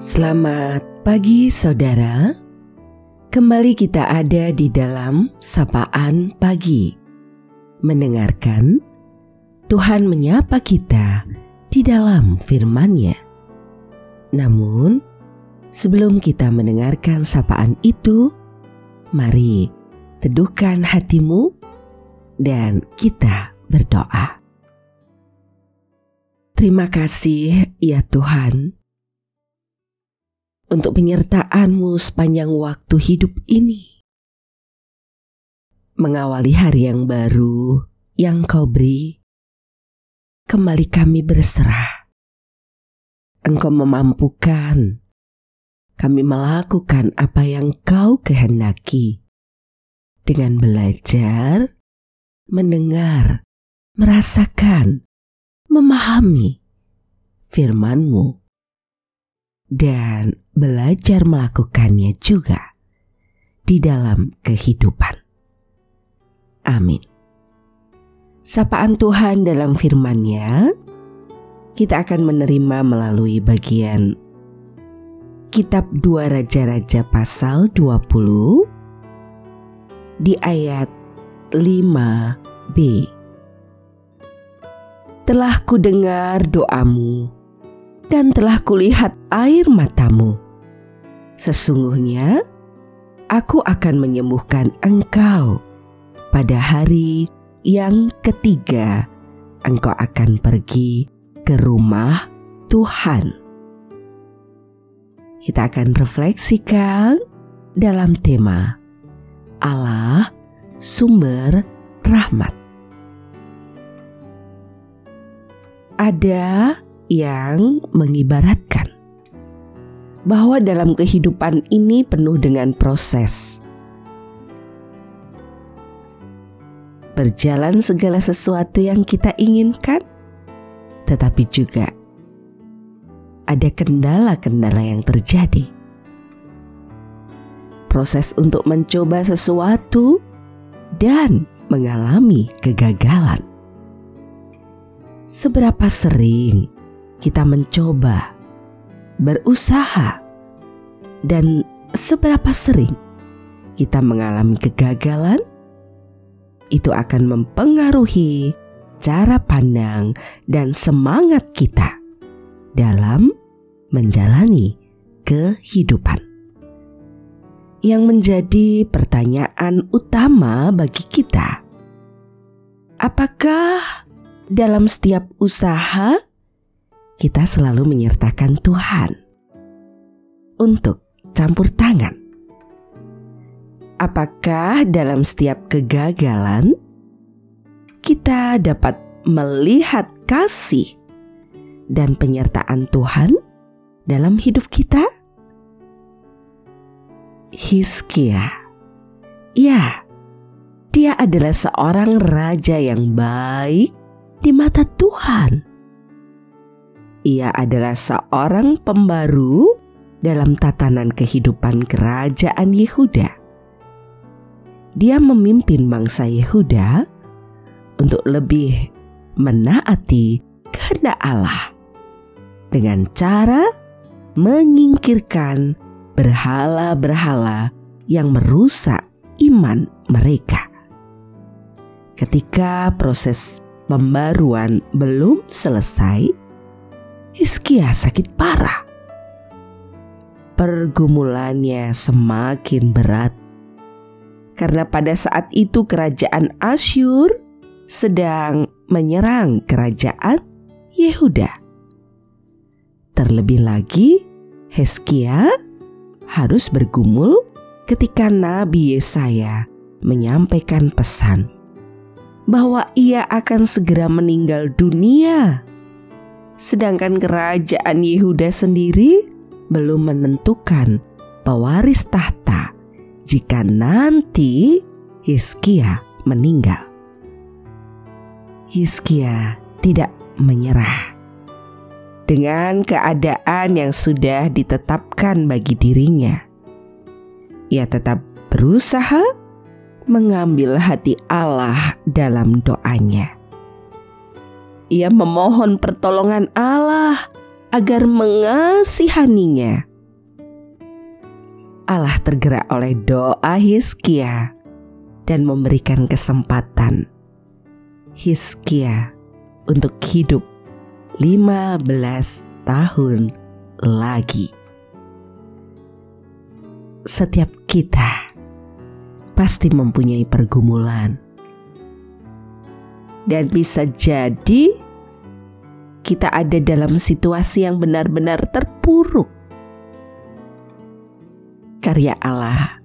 Selamat pagi saudara. Kembali kita ada di dalam sapaan pagi. Mendengarkan Tuhan menyapa kita di dalam firman-Nya. Namun, sebelum kita mendengarkan sapaan itu, mari teduhkan hatimu dan kita berdoa. Terima kasih ya Tuhan untuk penyertaanmu sepanjang waktu hidup ini. Mengawali hari yang baru yang kau beri, kembali kami berserah. Engkau memampukan kami melakukan apa yang kau kehendaki dengan belajar, mendengar, merasakan, memahami firman-Mu dan belajar melakukannya juga di dalam kehidupan. Amin. Sapaan Tuhan dalam firman-Nya kita akan menerima melalui bagian Kitab Dua Raja-Raja pasal 20 di ayat 5b. Telah kudengar doamu dan telah kulihat air matamu. Sesungguhnya aku akan menyembuhkan engkau pada hari yang ketiga. Engkau akan pergi ke rumah Tuhan. Kita akan refleksikan dalam tema Allah sumber rahmat. Ada yang mengibaratkan bahwa dalam kehidupan ini penuh dengan proses. Berjalan segala sesuatu yang kita inginkan, tetapi juga ada kendala-kendala yang terjadi. Proses untuk mencoba sesuatu dan mengalami kegagalan. Seberapa sering kita mencoba, berusaha, dan seberapa sering kita mengalami kegagalan, itu akan mempengaruhi cara pandang dan semangat kita dalam menjalani kehidupan. Yang menjadi pertanyaan utama bagi kita, apakah dalam setiap usaha kita selalu menyertakan Tuhan untuk campur tangan. Apakah dalam setiap kegagalan kita dapat melihat kasih dan penyertaan Tuhan dalam hidup kita? Hiskia, ya, dia adalah seorang raja yang baik di mata Tuhan ia adalah seorang pembaru dalam tatanan kehidupan kerajaan Yehuda. Dia memimpin bangsa Yehuda untuk lebih menaati kehendak Allah dengan cara menyingkirkan berhala-berhala yang merusak iman mereka. Ketika proses pembaruan belum selesai, Hizkia sakit parah. Pergumulannya semakin berat karena pada saat itu kerajaan Asyur sedang menyerang kerajaan Yehuda. Terlebih lagi, Heskia harus bergumul ketika Nabi Yesaya menyampaikan pesan bahwa ia akan segera meninggal dunia sedangkan kerajaan Yehuda sendiri belum menentukan pewaris tahta jika nanti Hizkia meninggal. Hizkia tidak menyerah dengan keadaan yang sudah ditetapkan bagi dirinya. Ia tetap berusaha mengambil hati Allah dalam doanya ia memohon pertolongan Allah agar mengasihaninya Allah tergerak oleh doa Hizkia dan memberikan kesempatan Hizkia untuk hidup 15 tahun lagi. Setiap kita pasti mempunyai pergumulan. Dan bisa jadi kita ada dalam situasi yang benar-benar terpuruk. Karya Allah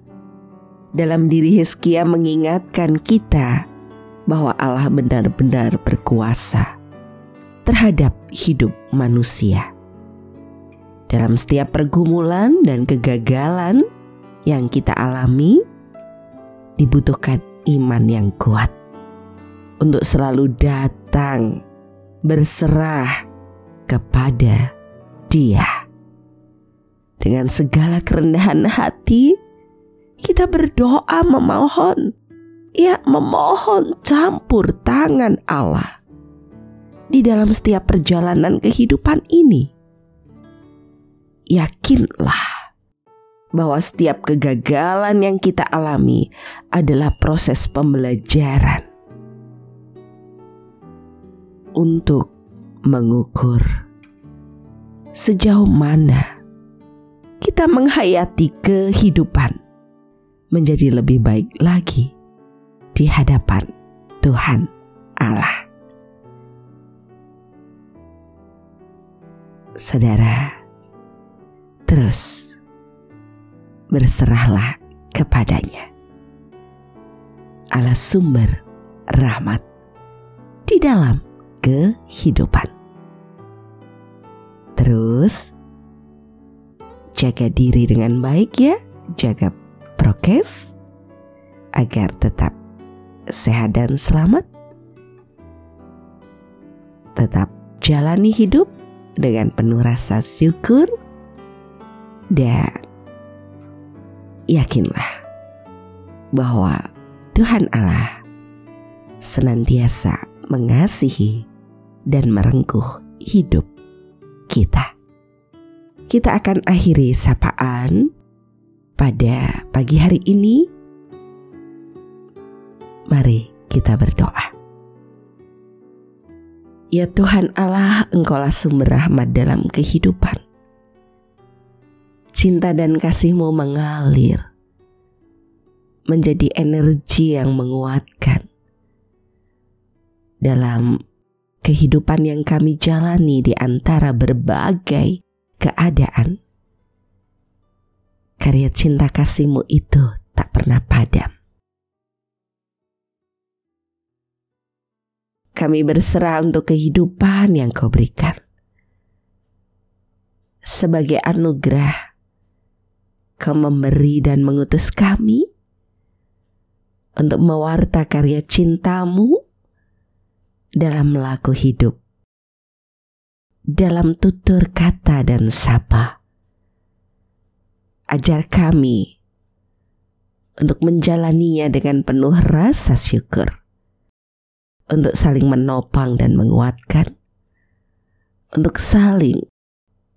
dalam diri Hizkia mengingatkan kita bahwa Allah benar-benar berkuasa terhadap hidup manusia. Dalam setiap pergumulan dan kegagalan yang kita alami, dibutuhkan iman yang kuat untuk selalu datang berserah kepada Dia. Dengan segala kerendahan hati, kita berdoa memohon ya memohon campur tangan Allah di dalam setiap perjalanan kehidupan ini. Yakinlah bahwa setiap kegagalan yang kita alami adalah proses pembelajaran untuk mengukur sejauh mana kita menghayati kehidupan menjadi lebih baik lagi di hadapan Tuhan Allah. Saudara, terus berserahlah kepadanya. Allah sumber rahmat di dalam kehidupan. Terus jaga diri dengan baik ya, jaga prokes agar tetap sehat dan selamat. Tetap jalani hidup dengan penuh rasa syukur dan yakinlah bahwa Tuhan Allah senantiasa mengasihi dan merengkuh hidup kita. Kita akan akhiri sapaan pada pagi hari ini Mari kita berdoa. Ya Tuhan Allah, Engkaulah sumber rahmat dalam kehidupan. Cinta dan kasih-Mu mengalir menjadi energi yang menguatkan dalam kehidupan yang kami jalani di antara berbagai keadaan. Karya cinta kasih-Mu itu tak pernah padam. Kami berserah untuk kehidupan yang kau berikan. Sebagai anugerah, kau memberi dan mengutus kami untuk mewarta karya cintamu dalam laku hidup, dalam tutur kata dan sapa. Ajar kami untuk menjalaninya dengan penuh rasa syukur untuk saling menopang dan menguatkan, untuk saling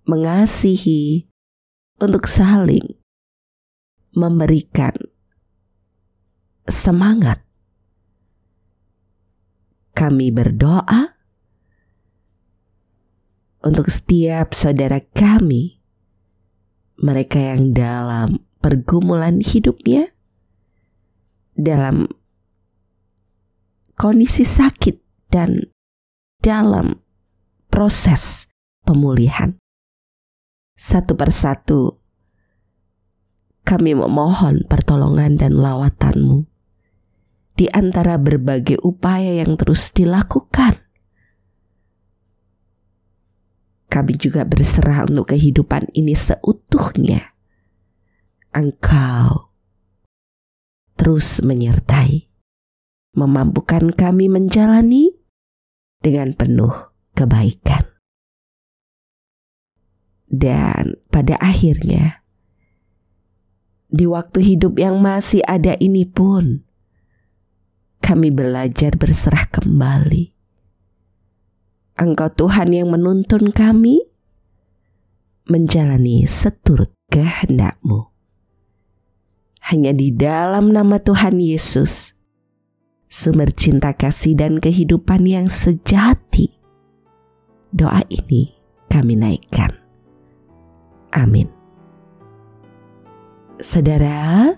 mengasihi, untuk saling memberikan semangat. Kami berdoa untuk setiap saudara kami, mereka yang dalam pergumulan hidupnya, dalam kondisi sakit dan dalam proses pemulihan. Satu persatu kami memohon pertolongan dan lawatanmu di antara berbagai upaya yang terus dilakukan. Kami juga berserah untuk kehidupan ini seutuhnya. Engkau terus menyertai memampukan kami menjalani dengan penuh kebaikan. Dan pada akhirnya, di waktu hidup yang masih ada ini pun, kami belajar berserah kembali. Engkau Tuhan yang menuntun kami menjalani seturut kehendakmu. hanya di dalam nama Tuhan Yesus, sumber cinta kasih dan kehidupan yang sejati. Doa ini kami naikkan. Amin. Saudara,